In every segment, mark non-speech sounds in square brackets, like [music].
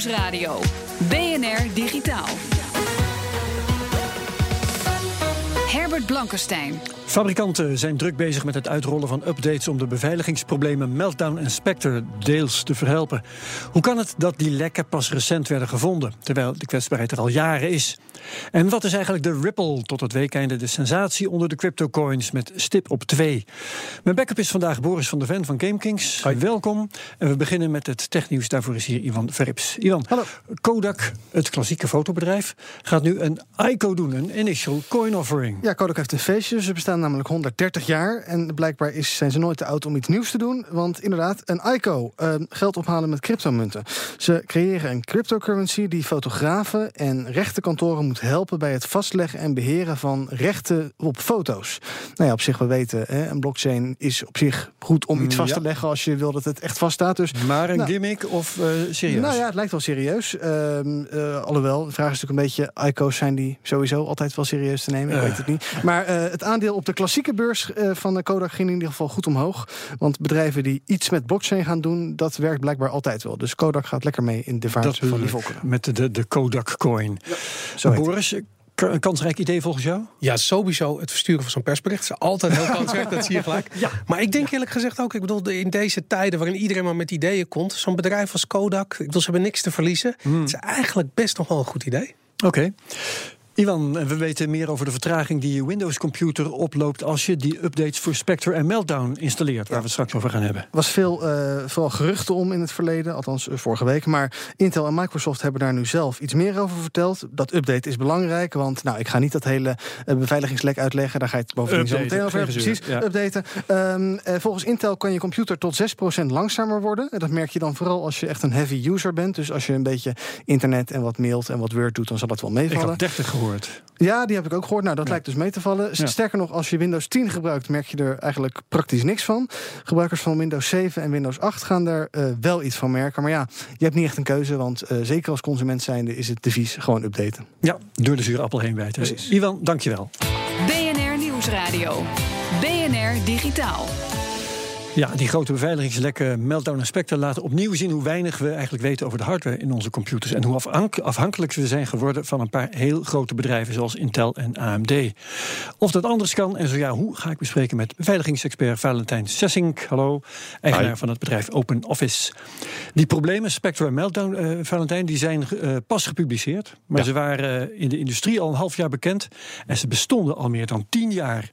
BNR Herbert Blankenstein. Fabrikanten zijn druk bezig met het uitrollen van updates om de beveiligingsproblemen Meltdown en Spectre deels te verhelpen. Hoe kan het dat die lekken pas recent werden gevonden, terwijl de kwetsbaarheid er al jaren is? En wat is eigenlijk de ripple tot het weekeinde de sensatie onder de cryptocoins met stip op 2? Mijn backup is vandaag Boris van der Ven van GameKings. Welkom. En we beginnen met het technieuws. Daarvoor is hier Ivan Verrips. Ivan, Hallo. Kodak, het klassieke fotobedrijf, gaat nu een ICO doen, een initial coin offering. Ja, Kodak heeft een feestje. Ze bestaan namelijk 130 jaar. En blijkbaar is, zijn ze nooit te oud om iets nieuws te doen. Want inderdaad, een ICO, eh, geld ophalen met cryptomunten. Ze creëren een cryptocurrency die fotografen en rechtenkantoren moet helpen bij het vastleggen en beheren van rechten op foto's. Nou ja, op zich, we weten, hè, een blockchain is op zich goed om iets Mm, vast ja. te leggen als je wil dat het echt vaststaat. Dus Maar een Nou, gimmick of eh, serieus? Nou ja, het lijkt wel serieus. Ehm, eh, alhoewel, de vraag is natuurlijk een beetje... ICO's zijn die sowieso altijd wel serieus te nemen. Ik Eh. weet het niet. Maar eh, het aandeel op de klassieke beurs eh, van de Kodak ging in ieder geval goed omhoog. Want bedrijven die iets met blockchain gaan doen... dat werkt blijkbaar altijd wel. Dus Kodak gaat lekker mee in de vaart Dat van die volkeren. met de, de Kodak coin. Zo heet het. Boris, een kansrijk idee volgens jou? Ja, sowieso het versturen van zo'n persbericht is altijd heel kansrijk, [laughs] dat zie je gelijk. Maar ik denk eerlijk gezegd ook, ik bedoel, in deze tijden waarin iedereen maar met ideeën komt, zo'n bedrijf als Kodak, ik bedoel, ze hebben niks te verliezen. Het is eigenlijk best nog wel een goed idee. Oké. Ivan, we weten meer over de vertraging die je Windows-computer oploopt als je die updates voor Spectre en Meltdown installeert, waar we het straks over gaan hebben. Er was veel, eh, vooral geruchten om in het verleden, althans eh, vorige week. Maar Intel en Microsoft hebben daar nu zelf iets meer over verteld. Dat update is belangrijk, want nou, ik ga niet dat hele eh, beveiligingslek uitleggen. Daar ga je het bovendien zo Updaten, meteen over hebben. Precies, updaten. Ehm, eh, volgens Intel kan je computer tot 6% langzamer worden. En dat merk je dan vooral als je echt een heavy user bent. Dus als je een beetje internet en wat mailt en wat Word doet, dan zal dat wel Ik meevallen. had 30 gehoord. Ja, die heb ik ook gehoord. Nou, dat lijkt dus mee te vallen. Ja. Sterker nog, als je Windows 10 gebruikt, merk je er eigenlijk praktisch niks van. Gebruikers van Windows 7 en Windows 8 gaan daar eh, wel iets van merken. Maar ja, je hebt niet echt een keuze, want eh, zeker als consument zijnde is het devies gewoon updaten. Ja, door de zure appel heen bijten. Precies. Ivan, dankjewel. BNR Nieuwsradio. BNR Digitaal. Ja, die grote beveiligingslekken Meltdown en Spectre laten opnieuw zien hoe weinig we eigenlijk weten over de hardware in onze computers. En hoe afhank- afhankelijk we zijn geworden van een paar heel grote bedrijven zoals Intel en AMD. Of dat anders kan en zo ja, hoe ga ik bespreken met beveiligingsexpert Valentijn Sessink. Hallo, eigenaar Hi. van het bedrijf Open Office. Die problemen, Spectre en Meltdown, eh, Valentijn, die zijn eh, pas gepubliceerd. Maar Ja. ze waren eh, in de industrie al een half jaar bekend. En ze bestonden al meer dan tien jaar.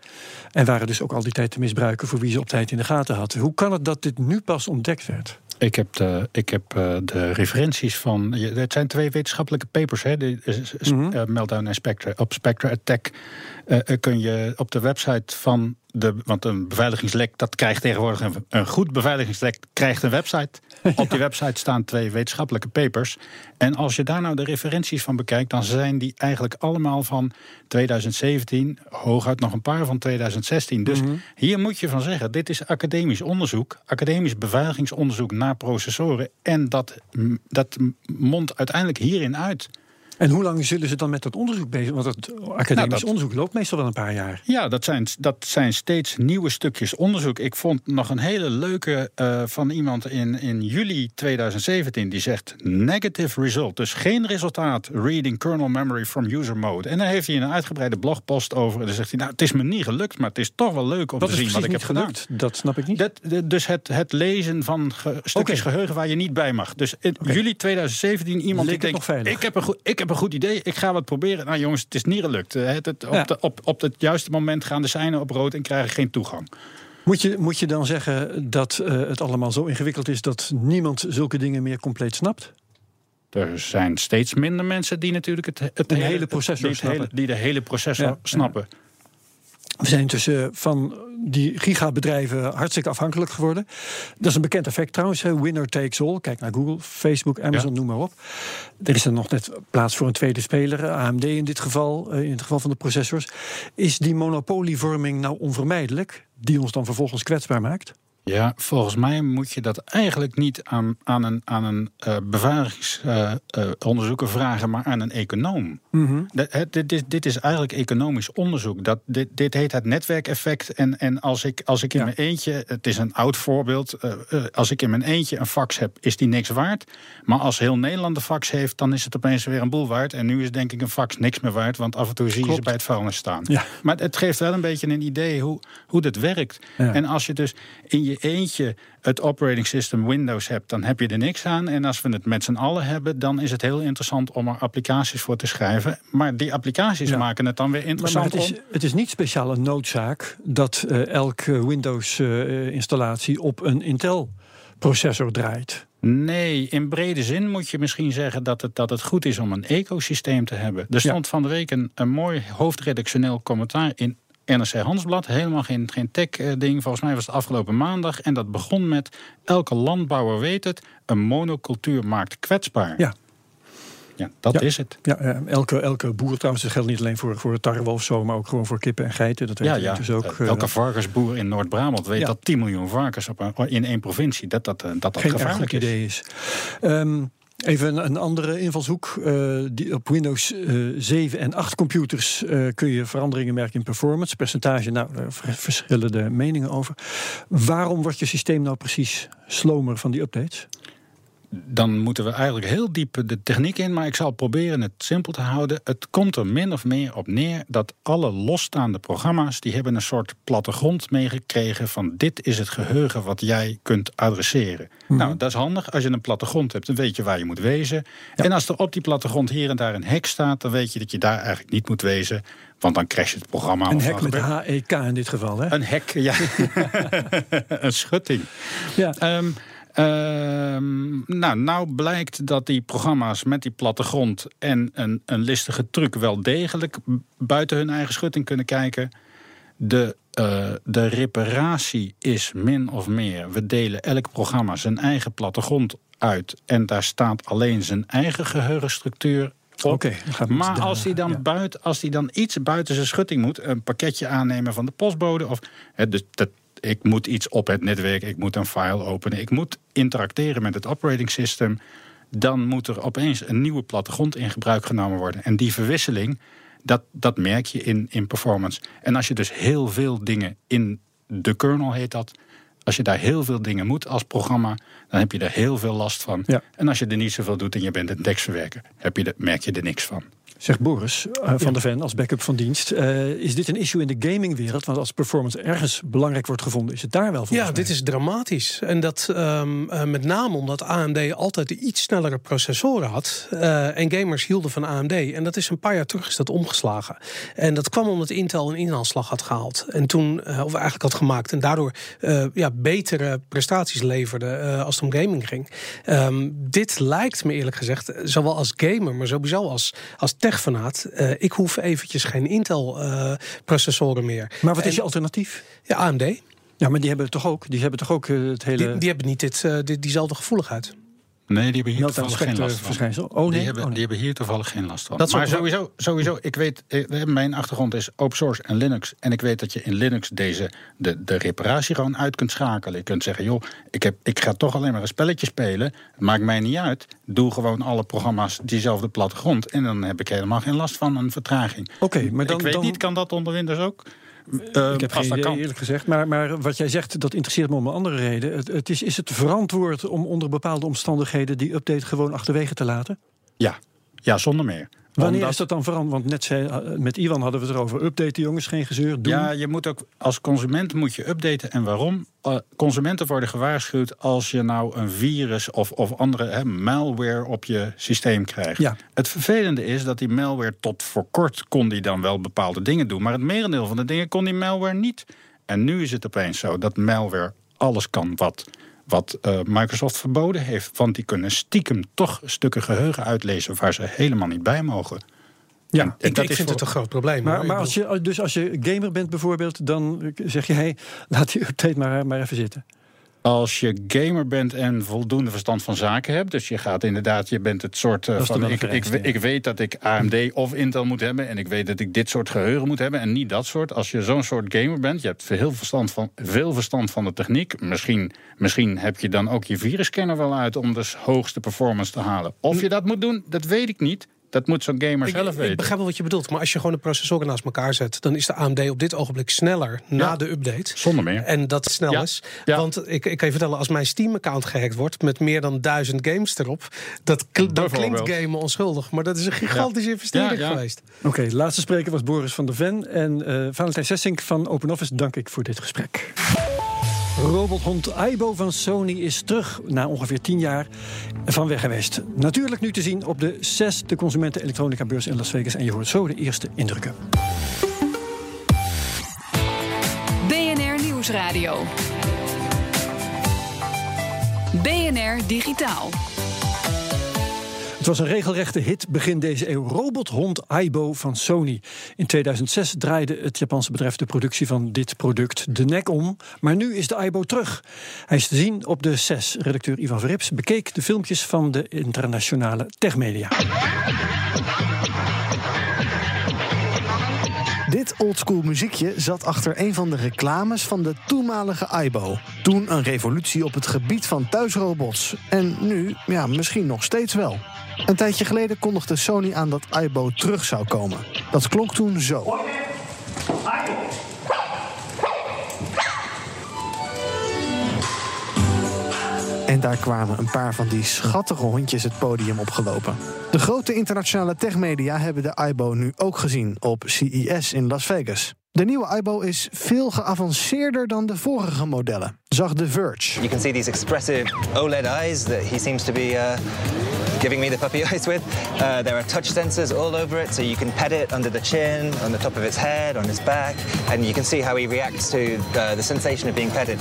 En waren dus ook al die tijd te misbruiken voor wie ze op tijd in de gaten had. Hoe kan het dat dit nu pas ontdekt werd? Ik heb de, ik heb, eh, de referenties van. Het zijn twee wetenschappelijke papers, hè? De, eh, Mhm. eh, Meltdown en Spectre. Op Spectre Attack kun je op de website van de. Want een beveiligingslek, dat krijgt tegenwoordig een, een goed beveiligingslek, krijgt een website. [laughs] Op die website staan twee wetenschappelijke papers. En als je daar nou de referenties van bekijkt, dan zijn die eigenlijk allemaal van 2017, hooguit nog een paar van 2016. Dus Mhm. hier moet je van zeggen: dit is academisch onderzoek, academisch beveiligingsonderzoek naar processoren. En dat, dat mondt uiteindelijk hierin uit. En hoe lang zullen ze dan met dat onderzoek bezig? Want het academisch Nou, dat- onderzoek loopt meestal wel een paar jaar. Ja, dat zijn, dat zijn steeds nieuwe stukjes onderzoek. Ik vond nog een hele leuke eh, van iemand in, in juli 2017. Die zegt negative result. Dus geen resultaat reading kernel memory from user mode. En dan heeft hij een uitgebreide blogpost over. En dan zegt hij, nou het is me niet gelukt. Maar het is toch wel leuk om te zien wat ik heb gedaan. gelukt? Dat snap ik niet. Dat, dus het, het lezen van ge- stukjes geheugen waar je niet bij mag. Dus in juli 2017 iemand Leek die denkt... Ik heb, een goed, ik heb een goed idee, ik ga wat proberen. Nou jongens, het is niet gelukt. Eh, Het, het, op, Ja. de, op, op het juiste moment gaan de seinen op rood en krijgen geen toegang. Moet je, moet je dan zeggen dat eh, het allemaal zo ingewikkeld is dat niemand zulke dingen meer compleet snapt? Er zijn steeds minder mensen die natuurlijk het, het hele processor die, het hele- snappen. die de hele processor Ja, snappen. We zijn intussen van die gigabedrijven hartstikke afhankelijk geworden. Dat is een bekend effect trouwens. Winner takes all. Kijk naar Google, Facebook, Amazon, noem maar op. Er is er nog net plaats voor een tweede speler. AMD in dit geval, eh, in het geval van de processors. Is die monopolievorming nou onvermijdelijk? Die ons dan vervolgens kwetsbaar maakt? Ja, volgens mij moet je dat eigenlijk niet aan, aan een, aan een uh, uh, vragen, maar aan een econoom. Mhm. dit, dit, dit, is eigenlijk economisch onderzoek. Dat, dit, dit heet het netwerkeffect. En, en als ik, als ik in Ja. mijn eentje, het is een oud voorbeeld, als ik in mijn eentje een fax heb, is die niks waard. Maar als heel Nederland een fax heeft, dan is het opeens weer een boel waard. En nu is denk ik een fax niks meer waard, want af en toe zie je ze bij het vuilnis staan. Ja. Maar het geeft wel een beetje een idee hoe, hoe dat werkt. Ja. En als je dus in je eentje het operating system Windows hebt, dan heb je er niks aan. En als we het met z'n allen hebben, dan is het heel interessant om er applicaties voor te schrijven. Maar die applicaties Ja. maken het dan weer interessant maar het, is, het is niet speciaal een noodzaak dat eh, elke Windows-installatie op een Intel-processor draait. Nee, in brede zin moet je misschien zeggen dat het, dat het goed is om een ecosysteem te hebben. Er stond van de week een, een mooi hoofdredactioneel commentaar in NRC Handelsblad. Helemaal geen, geen tech-ding. Volgens mij was het afgelopen maandag. En dat begon met: elke landbouwer weet het, een monocultuur maakt kwetsbaar. Ja. Ja, dat Ja. is het. Ja, eh, elke, elke boer trouwens, dat geldt niet alleen voor, voor tarwe of zo, maar ook gewoon voor kippen en geiten. Dat weet Ja, dus ook. Eh, eh, elke varkensboer in Noord-Brabant weet Ja. dat 10 miljoen varkens op een- in één provincie, dat dat, eh, dat, dat geen gevaarlijk idee is. Ehm, even een, andere invalshoek. Eh, die, op Windows eh, 7 en 8 computers eh, kun je veranderingen merken in performance. Percentage, nou, daar ver- verschillen de meningen over. Waarom wordt je systeem nou precies slomer van die updates? Dan moeten we eigenlijk heel diep de techniek in, maar ik zal proberen het simpel te houden. Het komt er min of meer op neer dat alle losstaande programma's, die hebben een soort plattegrond meegekregen van dit is het geheugen wat jij kunt adresseren. Nou, dat is handig. Als je een plattegrond hebt, dan weet je waar je moet wezen. En als er op die plattegrond hier en daar een hek staat, dan weet je dat je daar eigenlijk niet moet wezen, want dan crasht het programma. Een hek met HEK in dit geval, hè? Een hek, ja. [laughs] [laughs] een schutting. Ja. Ehm, ehm, nou, nou blijkt dat die programma's met die plattegrond en een, een listige truc wel degelijk buiten hun eigen schutting kunnen kijken. De, eh, de reparatie is min of meer. We delen elk programma zijn eigen plattegrond uit. En daar staat alleen zijn eigen geheugenstructuur. Oké, maar als hij dan, ja. buiten, als hij dan iets buiten zijn schutting moet, een pakketje aannemen van de postbode. Of, hè, dus dat, ik moet iets op het netwerk, ik moet een file openen, ik moet interacteren met het operating system. Dan moet er opeens een nieuwe plattegrond in gebruik genomen worden. En die verwisseling, dat, dat merk je in, in performance. En als je dus heel veel dingen in de kernel heet dat. Als je daar heel veel dingen moet als programma, dan heb je er heel veel last van. Ja. En als je er niet zoveel doet en je bent een tekstverwerker, heb je er, merk je er niks van. Zegt Boris eh, van der Ven als backup van dienst. Eh, is dit een issue in de gamingwereld? Want als performance ergens belangrijk wordt gevonden, is het daar wel voor. Ja, dit is dramatisch. En dat ehm, eh, met name omdat AMD altijd de iets snellere processoren had. en gamers hielden van AMD. En dat is een paar jaar terug is dat omgeslagen. En dat kwam omdat Intel een inhaalslag had gehaald. En toen, of eigenlijk had gemaakt. En daardoor ja, betere prestaties leverde als het om gaming ging. Ehm, dit lijkt me eerlijk gezegd, zowel als gamer, maar sowieso als, als techfanaat. eh, ik hoef eventjes geen Intel-processoren meer. Maar wat is je alternatief? Ja, AMD. Ja, maar die hebben toch ook, die hebben toch ook eh, het hele Die, die hebben niet dit, eh, dit, diezelfde gevoeligheid. Nee, die hebben hier toevallig geen last van. Oh nee, die, hebben, oh, nee. die hebben hier toevallig geen last van. Dat maar sowieso, sowieso, ik weet, eh, mijn achtergrond is open source en Linux. En ik weet dat je in Linux deze, de, de reparatie gewoon uit kunt schakelen. Je kunt zeggen, joh, ik, heb, ik ga toch alleen maar een spelletje spelen. Maakt mij niet uit. Doe gewoon alle programma's diezelfde plattegrond. En dan heb ik helemaal geen last van een vertraging. Oké, maar dan, ik weet dan, niet, kan dat onder Windows ook? Eh, ik heb geen idee, kan. eerlijk gezegd. Maar, maar wat jij zegt, dat interesseert me om een andere reden. Het, het is, is het verantwoord om onder bepaalde omstandigheden die update gewoon achterwege te laten? Ja. ja, zonder meer. Wanneer Omdat- is dat dan veranderd? Want net zei, eh, met Iwan hadden we het erover. Updaten jongens, geen gezeur. Doen. Ja, je moet ook als consument moet je updaten. En waarom? Eh, consumenten worden gewaarschuwd als je nou een virus of, of andere malware op je systeem krijgt. Ja. Het vervelende is dat die malware tot voor kort kon die dan wel bepaalde dingen doen. Maar het merendeel van de dingen kon die malware niet. En nu is het opeens zo dat malware alles kan wat, wat eh, Microsoft verboden heeft. Want die kunnen stiekem toch stukken geheugen uitlezen waar ze helemaal niet bij mogen. Ja, En Ik, ik dat vind is voor- het een groot probleem. Maar, maar als je, dus als je gamer bent bijvoorbeeld, dan zeg je: hey, [laughs] laat die update maar, maar even zitten. Als je gamer bent en voldoende verstand van zaken hebt, dus je gaat inderdaad, je bent het soort eh, van ik, ik, ik weet dat ik AMD of Intel moet hebben en ik weet dat ik dit soort geheugen moet hebben en niet dat soort. Als je zo'n soort gamer bent, je hebt veel verstand van, veel verstand van de techniek. Misschien, misschien heb je dan ook je virusscanner wel uit om de hoogste performance te halen. Of je dat moet doen, dat weet ik niet. Dat moet zo'n gamer Ik, zelf ik weten. begrijp wel wat je bedoelt, maar als je gewoon de processoren naast elkaar zet, dan is de AMD op dit ogenblik sneller na de update. Zonder meer. En dat het snel Ja. is. Ja. Want ik, ik kan je vertellen, als mijn Steam-account gehackt wordt met meer dan duizend games erop, dat kl- dan klinkt gamen onschuldig. Maar dat is een gigantische investering Ja, ja. geweest. Oké, de laatste spreker was Boris van der Ven. En eh Valentijn Sessink van OpenOffice dank ik voor dit gesprek. Robothond Aibo van Sony is terug na ongeveer 10 jaar van weg geweest. Natuurlijk nu te zien op de 6 de consumenten elektronica beurs in Las Vegas. En je hoort zo de eerste indrukken. BNR Nieuwsradio. BNR Digitaal. Het was een regelrechte hit begin deze eeuw. Robothond Aibo van Sony. In 2006 draaide het Japanse bedrijf de productie van dit product de nek om. Maar nu is de Aibo terug. Hij is te zien op de 6. Redacteur Ivan Verrips bekeek de filmpjes van de internationale techmedia. Dit oldschool muziekje zat achter een van de reclames van de toenmalige Aibo. Toen een revolutie op het gebied van thuisrobots. En nu, ja, misschien nog steeds wel. Een tijdje geleden kondigde Sony aan dat Aibo terug zou komen. Dat klonk toen zo. En daar kwamen een paar van die schattige hondjes het podium opgelopen. De grote internationale techmedia hebben de Aibo nu ook gezien op CES in Las Vegas. De nieuwe Aibo is veel geavanceerder dan de vorige modellen, zag The Verge. You can see these expressive OLED eyes that he seems to be uh, giving me the puppy [laughs] eyes with. Uh, there are touch sensors all over it, so you can pet it under the chin, on the top of its head, on its back, and you can see how he reacts to uh, the sensation of being petted.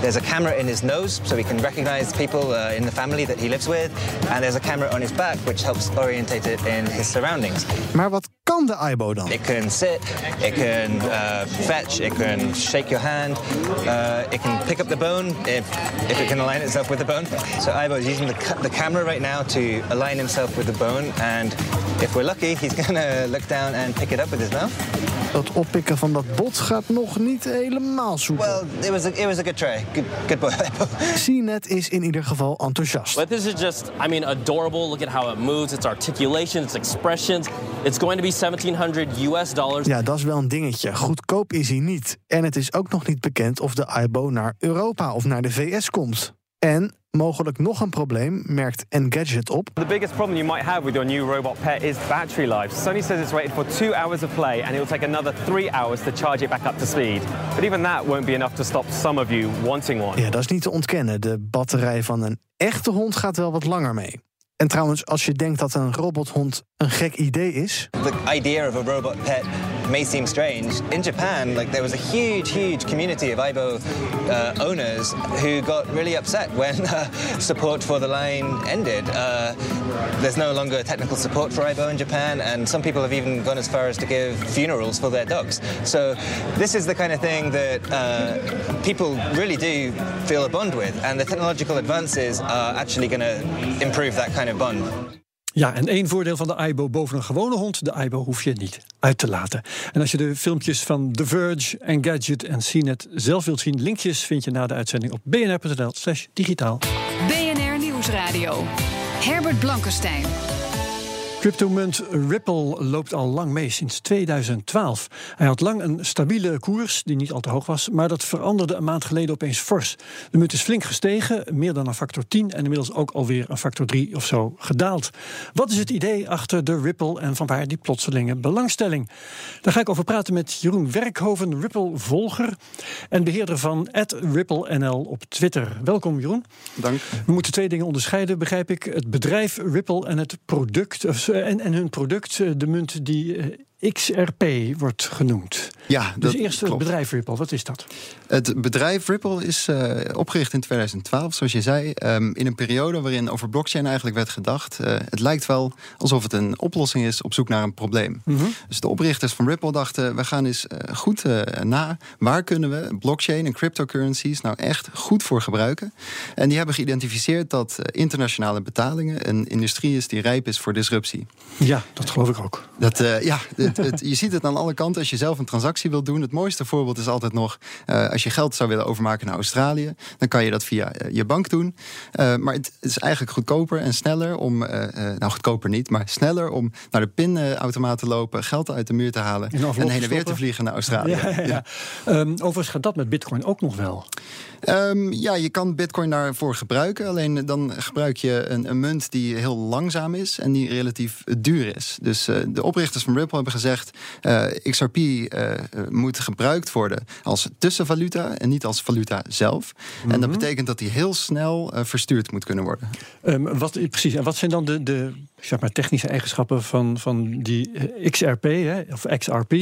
There's a camera in his nose, so he can recognize people uh, in the family that he lives with, and there's a camera on his back, which helps orientate it in his surroundings. Maar wat de Aibo dan? It can sit, it can uh, fetch, it can shake your hand, uh, it can pick up the bone if, if it can align itself with the bone. So Ibo is using the, the camera right now to align himself with the bone, and if we're lucky, he's [laughs] gonna look down and pick it up with his mouth. Dat oppikken van dat bot gaat nog niet helemaal soepel. Well, it was a, it was a good try. Good, good boy. [laughs] CNET is in ieder geval enthousiast. But this is just, I mean, adorable. Look at how it moves, its articulation, its expressions. It's going to be 1700 US dollars. Ja, dat is wel een dingetje. Goedkoop is hij niet. En het is ook nog niet bekend of de Aibo naar Europa of naar de VS komt. En mogelijk nog een probleem, merkt Engadget op. The biggest problem you might have with your new robot pet is battery life. Sony says it's rated for two hours of play and it will take another three hours to charge it back up to speed. But even that won't be enough to stop some of you wanting one. Ja, dat is niet te ontkennen. De batterij van een echte hond gaat wel wat langer mee. En trouwens, als je denkt dat een robothond een gek idee is... The idea of a robot pet may seem strange. In Japan, like there was a huge, huge community of Aibo uh, owners who got really upset when [laughs] uh, support for the line ended. Uh, there's no longer technical support for Aibo in Japan, and some people have even gone as far as to give funerals for their dogs. So this is the kind of thing that uh, people really do feel a bond with, and the technological advances are actually going to improve that kind of bond. Ja, en één voordeel van de Aibo boven een gewone hond: de Aibo hoef je niet uit te laten. En als je de filmpjes van The Verge, Engadget en CNET zelf wilt zien, linkjes vind je na de uitzending op bnr.nl/slash digitaal. BNR Nieuwsradio. Herbert Blankenstein. Cryptomunt Ripple loopt al lang mee, sinds 2012. Hij had lang een stabiele koers, die niet al te hoog was... maar dat veranderde een maand geleden opeens fors. De munt is flink gestegen, meer dan een factor 10... en inmiddels ook alweer een factor 3 of zo gedaald. Wat is het idee achter de Ripple en vanwaar die plotselinge belangstelling? Daar ga ik over praten met Jeroen Werkhoven, Ripple-volger... en beheerder van RippleNL op Twitter. Welkom Jeroen. Dank. We moeten twee dingen onderscheiden, begrijp ik. Het bedrijf Ripple en het product, en, en hun product, eh, de munt die eh, XRP wordt genoemd. Ja, dus eerst het klopt. bedrijf Ripple, wat is dat? Het bedrijf Ripple is eh, opgericht in 2012, zoals je zei. ehm, in een periode waarin over blockchain eigenlijk werd gedacht. eh, het lijkt wel alsof het een oplossing is op zoek naar een probleem. Dus de oprichters van Ripple dachten: we gaan eens eh, goed na. Waar kunnen we blockchain en cryptocurrencies nou echt goed voor gebruiken? En die hebben geïdentificeerd dat internationale betalingen een industrie is die rijp is voor disruptie. Ja, dat geloof ik ook. Dat, ja, het, het- je ziet het aan alle kanten als je zelf een transactie wilt doen. Het mooiste voorbeeld is altijd nog eh, als je geld zou willen overmaken naar Australië, dan kan je dat via eh, je bank doen. Eh, maar het is eigenlijk goedkoper en sneller om, nou goedkoper niet, maar sneller om naar de pinautomaat te lopen, geld uit de muur te halen en heen en weer te vliegen naar Australië. Ja, ja, ja. Ehm, overigens gaat dat met Bitcoin ook nog wel. Ehm, ja, je kan Bitcoin daarvoor gebruiken. Alleen dan gebruik je een, een munt die heel langzaam is en die relatief duur is. Dus de oprichters van Ripple hebben gezegd: eh, XRP eh, moet gebruikt worden als tussenvaluta en niet als valuta zelf. En dat betekent dat die heel snel eh, verstuurd moet kunnen worden. Ehm, wat, precies, en wat zijn dan de, de zeg maar, technische eigenschappen van, van die XRP, hè, of XRP,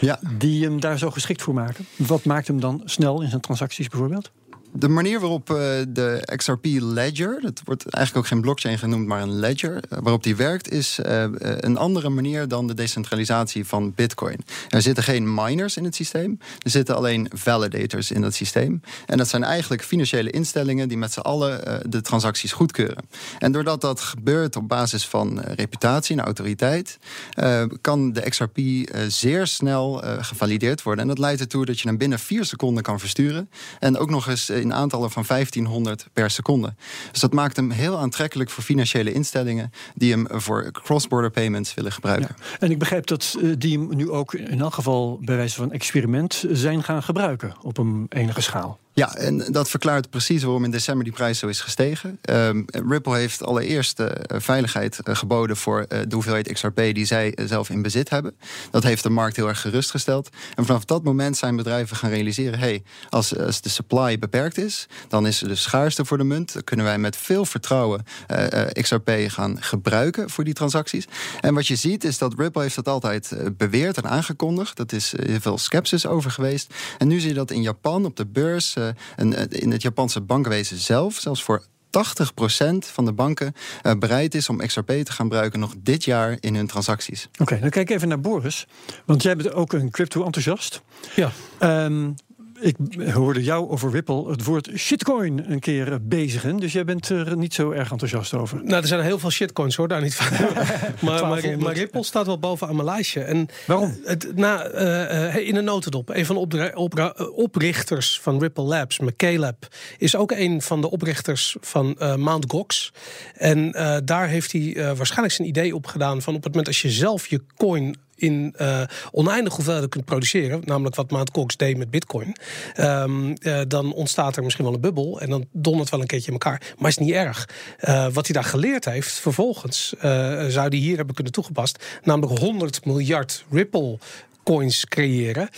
ja. die hem daar zo geschikt voor maken? Wat maakt hem dan snel in zijn transacties bijvoorbeeld? De manier waarop eh, de XRP Ledger, dat wordt eigenlijk ook geen blockchain genoemd, maar een ledger, eh, waarop die werkt, is eh, een andere manier dan de decentralisatie van Bitcoin. Er zitten geen miners in het systeem, er zitten alleen validators in dat systeem. En dat zijn eigenlijk financiële instellingen die met z'n allen de transacties goedkeuren. En doordat dat gebeurt op basis van reputatie en autoriteit, kan de XRP zeer snel gevalideerd worden. En dat leidt ertoe dat je hem binnen vier seconden kan versturen. En ook nog eens in aantallen van 1500 per seconde. Dus dat maakt hem heel aantrekkelijk voor financiële instellingen die hem voor cross-border payments willen gebruiken. En ik begrijp dat eh, die hem nu ook in elk geval bij wijze van experiment zijn gaan gebruiken op een enige schaal. Ja, en dat verklaart precies waarom in december die prijs zo is gestegen. Ehm, Ripple heeft allereerst eh, veiligheid eh, geboden voor eh, de hoeveelheid XRP die zij zelf in bezit hebben. Dat heeft de markt heel erg gerustgesteld. En vanaf dat moment zijn bedrijven gaan realiseren: hey, als, de supply beperkt is, dan is er de schaarste voor de munt. Dan kunnen wij met veel vertrouwen XRP gaan gebruiken voor die transacties. En wat je ziet is dat Ripple heeft dat altijd beweerd en aangekondigd. Dat is heel veel sceptisch over geweest. En nu zie je dat in Japan op de beurs, eh, en, eh, in het Japanse bankenwezen zelf, zelfs voor 80% van de banken eh, bereid is om XRP te gaan gebruiken nog dit jaar in hun transacties. Oké, dan kijk ik even naar Boris. Want jij bent ook een crypto-enthousiast. Ja. Ehm, ik hoorde jou over Ripple het woord shitcoin een keer eh, bezigen. Dus jij bent er niet zo erg enthousiast over. Nou, er zijn heel veel shitcoins hoor, daar niet van. [laughs] maar, maar, maar Ripple staat wel bovenaan mijn lijstje. En Waarom? Het, na, eh, in een notendop, een van de oprichters van Ripple Labs, McCaleb, is ook een van de oprichters van eh Mount Gox. En daar heeft hij waarschijnlijk zijn idee op gedaan van op het moment als je zelf je coin in eh oneindig hoeveelheden kunt produceren, namelijk wat Mt. Gox deed met Bitcoin, ehm, eh, dan ontstaat er misschien wel een bubbel en dan dondert wel een keertje in elkaar. Maar is niet erg. Eh, wat hij daar geleerd heeft, vervolgens zou hij hier hebben kunnen toegepast, namelijk 100 miljard Ripple coins creëren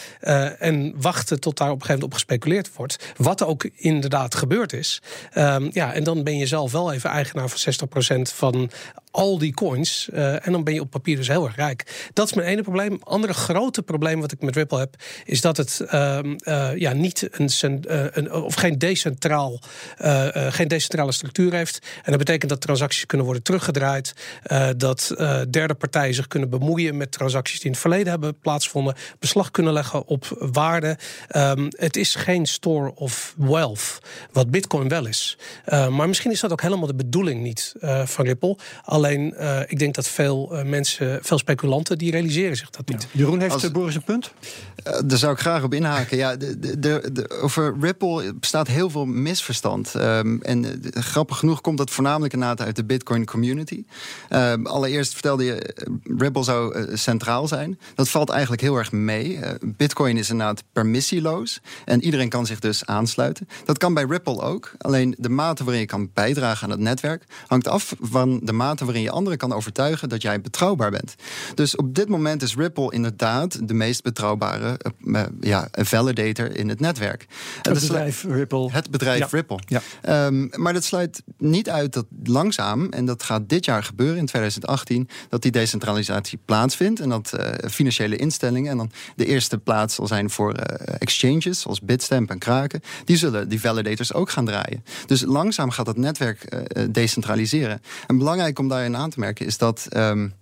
en wachten tot daar op een gegeven moment op gespeculeerd wordt. Wat ook inderdaad gebeurd is. Ehm, ja, en dan ben je zelf wel even eigenaar van 60% van al die coins. eh, en dan ben je op papier dus heel erg rijk. Dat is mijn ene probleem. Andere grote probleem wat ik met Ripple heb, is dat het ehm, eh, ja, niet een, eh, een of geen decentraal, geen decentrale structuur heeft. En dat betekent dat transacties kunnen worden teruggedraaid. dat derde partijen zich kunnen bemoeien met transacties die in het verleden hebben plaatsgevonden. Beslag kunnen leggen op waarde. Ehm, het is geen store of wealth, wat Bitcoin wel is. Maar misschien is dat ook helemaal de bedoeling niet van Ripple. Alleen eh, ik denk dat veel eh, mensen, veel speculanten, die realiseren zich dat niet. Jeroen heeft Als- eh, Boris een punt. Eh, daar zou ik graag op inhaken. Ja, de, de, de, de- over Ripple bestaat heel veel misverstand. Ehm, en grappig genoeg komt dat voornamelijk inderdaad uit de Bitcoin community. Ehm, allereerst vertelde je, Ripple zou centraal zijn. Dat valt eigenlijk heel erg mee. Bitcoin is inderdaad permissieloos. En iedereen kan zich dus aansluiten. Dat kan bij Ripple ook. Alleen de mate waarin je kan bijdragen aan het netwerk hangt af van de mate waarin je anderen kan overtuigen dat jij betrouwbaar bent. Dus op dit moment is Ripple inderdaad de meest betrouwbare uh, ja, validator in het netwerk. Het bedrijf Ripple. Het bedrijf Ripple. Ja. Um, maar dat sluit niet uit dat langzaam, en dat gaat dit jaar gebeuren in 2018, dat die decentralisatie plaatsvindt en dat uh, financiële instellingen en dan de eerste plaats zal zijn voor uh, exchanges zoals Bitstamp en Kraken, die zullen die validators ook gaan draaien. Dus langzaam gaat dat netwerk decentraliseren. En belangrijk om daarin aan te merken is dat. Um,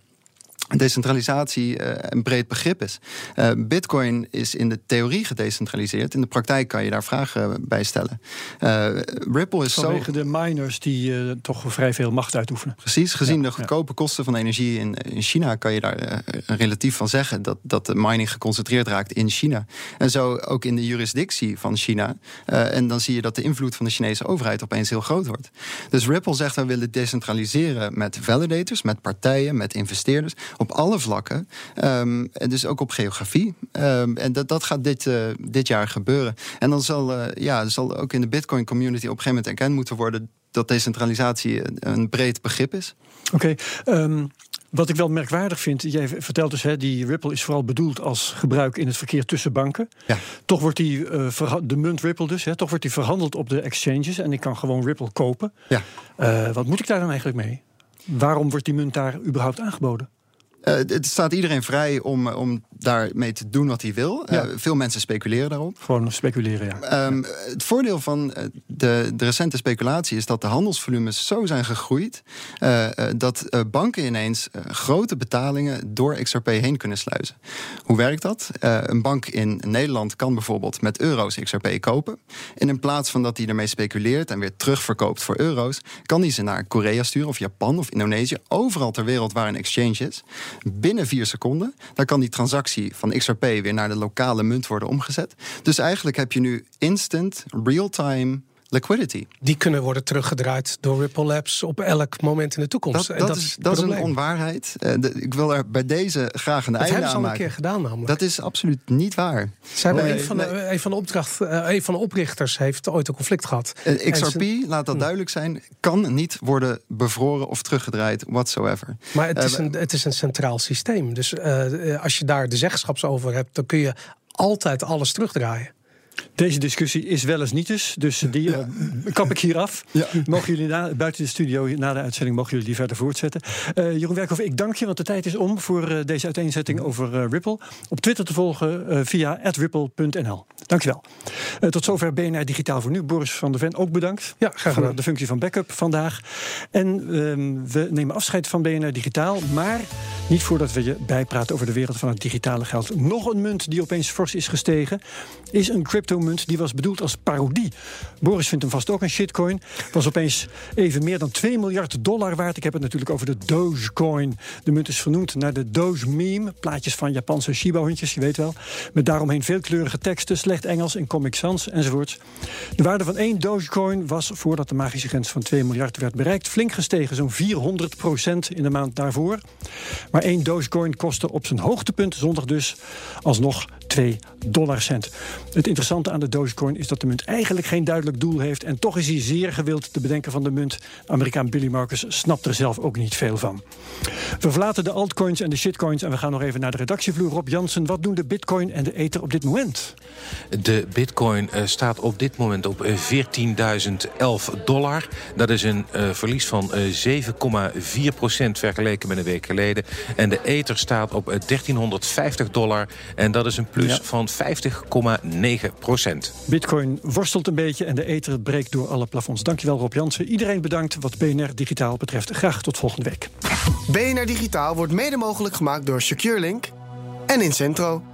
decentralisatie uh, een breed begrip is. Uh, Bitcoin is in de theorie gedecentraliseerd. In de praktijk kan je daar vragen bij stellen. Uh, Ripple is Vanwege de miners die toch vrij veel macht uitoefenen. Precies, gezien ja, de goedkope ja. kosten van energie in, in China... kan je daar relatief van zeggen dat, dat de mining geconcentreerd raakt in China. En zo ook in de jurisdictie van China. en dan zie je dat de invloed van de Chinese overheid opeens heel groot wordt. Dus Ripple zegt, we willen decentraliseren met validators... met partijen, met investeerders op alle vlakken. Um, en dus ook op geografie. Um, en dat, dat gaat dit, uh, dit jaar gebeuren. En dan zal, uh, ja, zal ook in de Bitcoin community op een gegeven moment erkend moeten worden dat decentralisatie een, breed begrip is. Oké. Okay, um, wat ik wel merkwaardig vind, jij vertelt dus, hè, die Ripple is vooral bedoeld als gebruik in het verkeer tussen banken. Ja. Toch wordt die, uh, de munt Ripple dus, hè, toch wordt die verhandeld op de exchanges en ik kan gewoon Ripple kopen. Ja. Uh, wat moet ik daar dan eigenlijk mee? Waarom wordt die munt daar überhaupt aangeboden? Uh, het staat iedereen vrij om, om daarmee te doen wat hij wil. Ja. Uh, veel mensen speculeren daarop. Gewoon speculeren, ja. Um, het voordeel van de, de, recente speculatie is dat de handelsvolumes zo zijn gegroeid. Uh, dat banken ineens grote betalingen door XRP heen kunnen sluizen. Hoe werkt dat? een bank in Nederland kan bijvoorbeeld met euro's XRP kopen. En in plaats van dat hij ermee speculeert en weer terugverkoopt voor euro's, kan hij ze naar Korea sturen of Japan of Indonesië. Overal ter wereld waar een exchange is binnen vier seconden. Dan kan die transactie van XRP weer naar de lokale munt worden omgezet. Dus eigenlijk heb je nu instant, real-time liquidity. Die kunnen worden teruggedraaid door Ripple Labs op elk moment in de toekomst. Dat, dat, dat is, dat is een onwaarheid. Uh, de, ik wil er bij deze graag een dat einde aan maken. Dat hebben ze al een keer gedaan namelijk. Dat is absoluut niet waar. Ze hebben nee, een, van de, nee. een, van de opdracht, uh, een van de oprichters heeft ooit een conflict gehad. Uh, XRP, ze, laat dat hm. duidelijk zijn, kan niet worden bevroren of teruggedraaid whatsoever. Maar het is, een, het is een centraal systeem. Dus als je daar de zeggenschap over hebt, dan kun je altijd alles terugdraaien. Deze discussie is wel eens niet dus. Dus die ja. uh, kap ik hier af. Ja. Mogen jullie na, buiten de studio, na de uitzending, mogen jullie die verder voortzetten. Uh, Jeroen Werkhoff, ik dank je, want de tijd is om voor uh, deze uiteenzetting over Ripple. Op Twitter te volgen via ripple.nl. Dankjewel. tot zover BNR Digitaal voor nu. Boris van der Ven, ook bedankt. Ja, graag gedaan. Voor de functie van backup vandaag. En ehm, we nemen afscheid van BNR Digitaal. Maar niet voordat we je bijpraten over de wereld van het digitale geld. Nog een munt die opeens fors is gestegen, is een cryptomunt die was bedoeld als parodie. Boris vindt hem vast ook een shitcoin. Was opeens even meer dan 2 miljard dollar waard. Ik heb het natuurlijk over de Dogecoin. De munt is vernoemd naar de Doge meme. Plaatjes van Japanse Shiba-hondjes, je weet wel. Met daaromheen veelkleurige teksten, Engels in Comic Sans enzovoorts. De waarde van één Dogecoin was, voordat de magische grens van 2 miljard werd bereikt, flink gestegen. Zo'n 400 procent in de maand daarvoor. Maar één Dogecoin kostte op zijn hoogtepunt zondag dus alsnog 2 dollarcent. Het interessante aan de Dogecoin is dat de munt eigenlijk geen duidelijk doel heeft. En toch is hij zeer gewild, de bedenker van de munt. Amerikaan Billy Marcus snapt er zelf ook niet veel van. We verlaten de altcoins en de shitcoins en we gaan nog even naar de redactievloer. Rob Jansen, wat doen de bitcoin en de ether op dit moment? De bitcoin uh, staat op dit moment op 14.011 dollar. Dat is een uh, verlies van uh, 7,4 procent vergeleken met een week geleden. En de ether staat op 1350 dollar. En dat is een plus ja. van 50,9 procent. Bitcoin worstelt een beetje en de ether breekt door alle plafonds. Dankjewel Rob Jansen. Iedereen bedankt wat BNR Digitaal betreft. Graag tot volgende week. BNR Digitaal wordt mede mogelijk gemaakt door SecureLink en Incentro.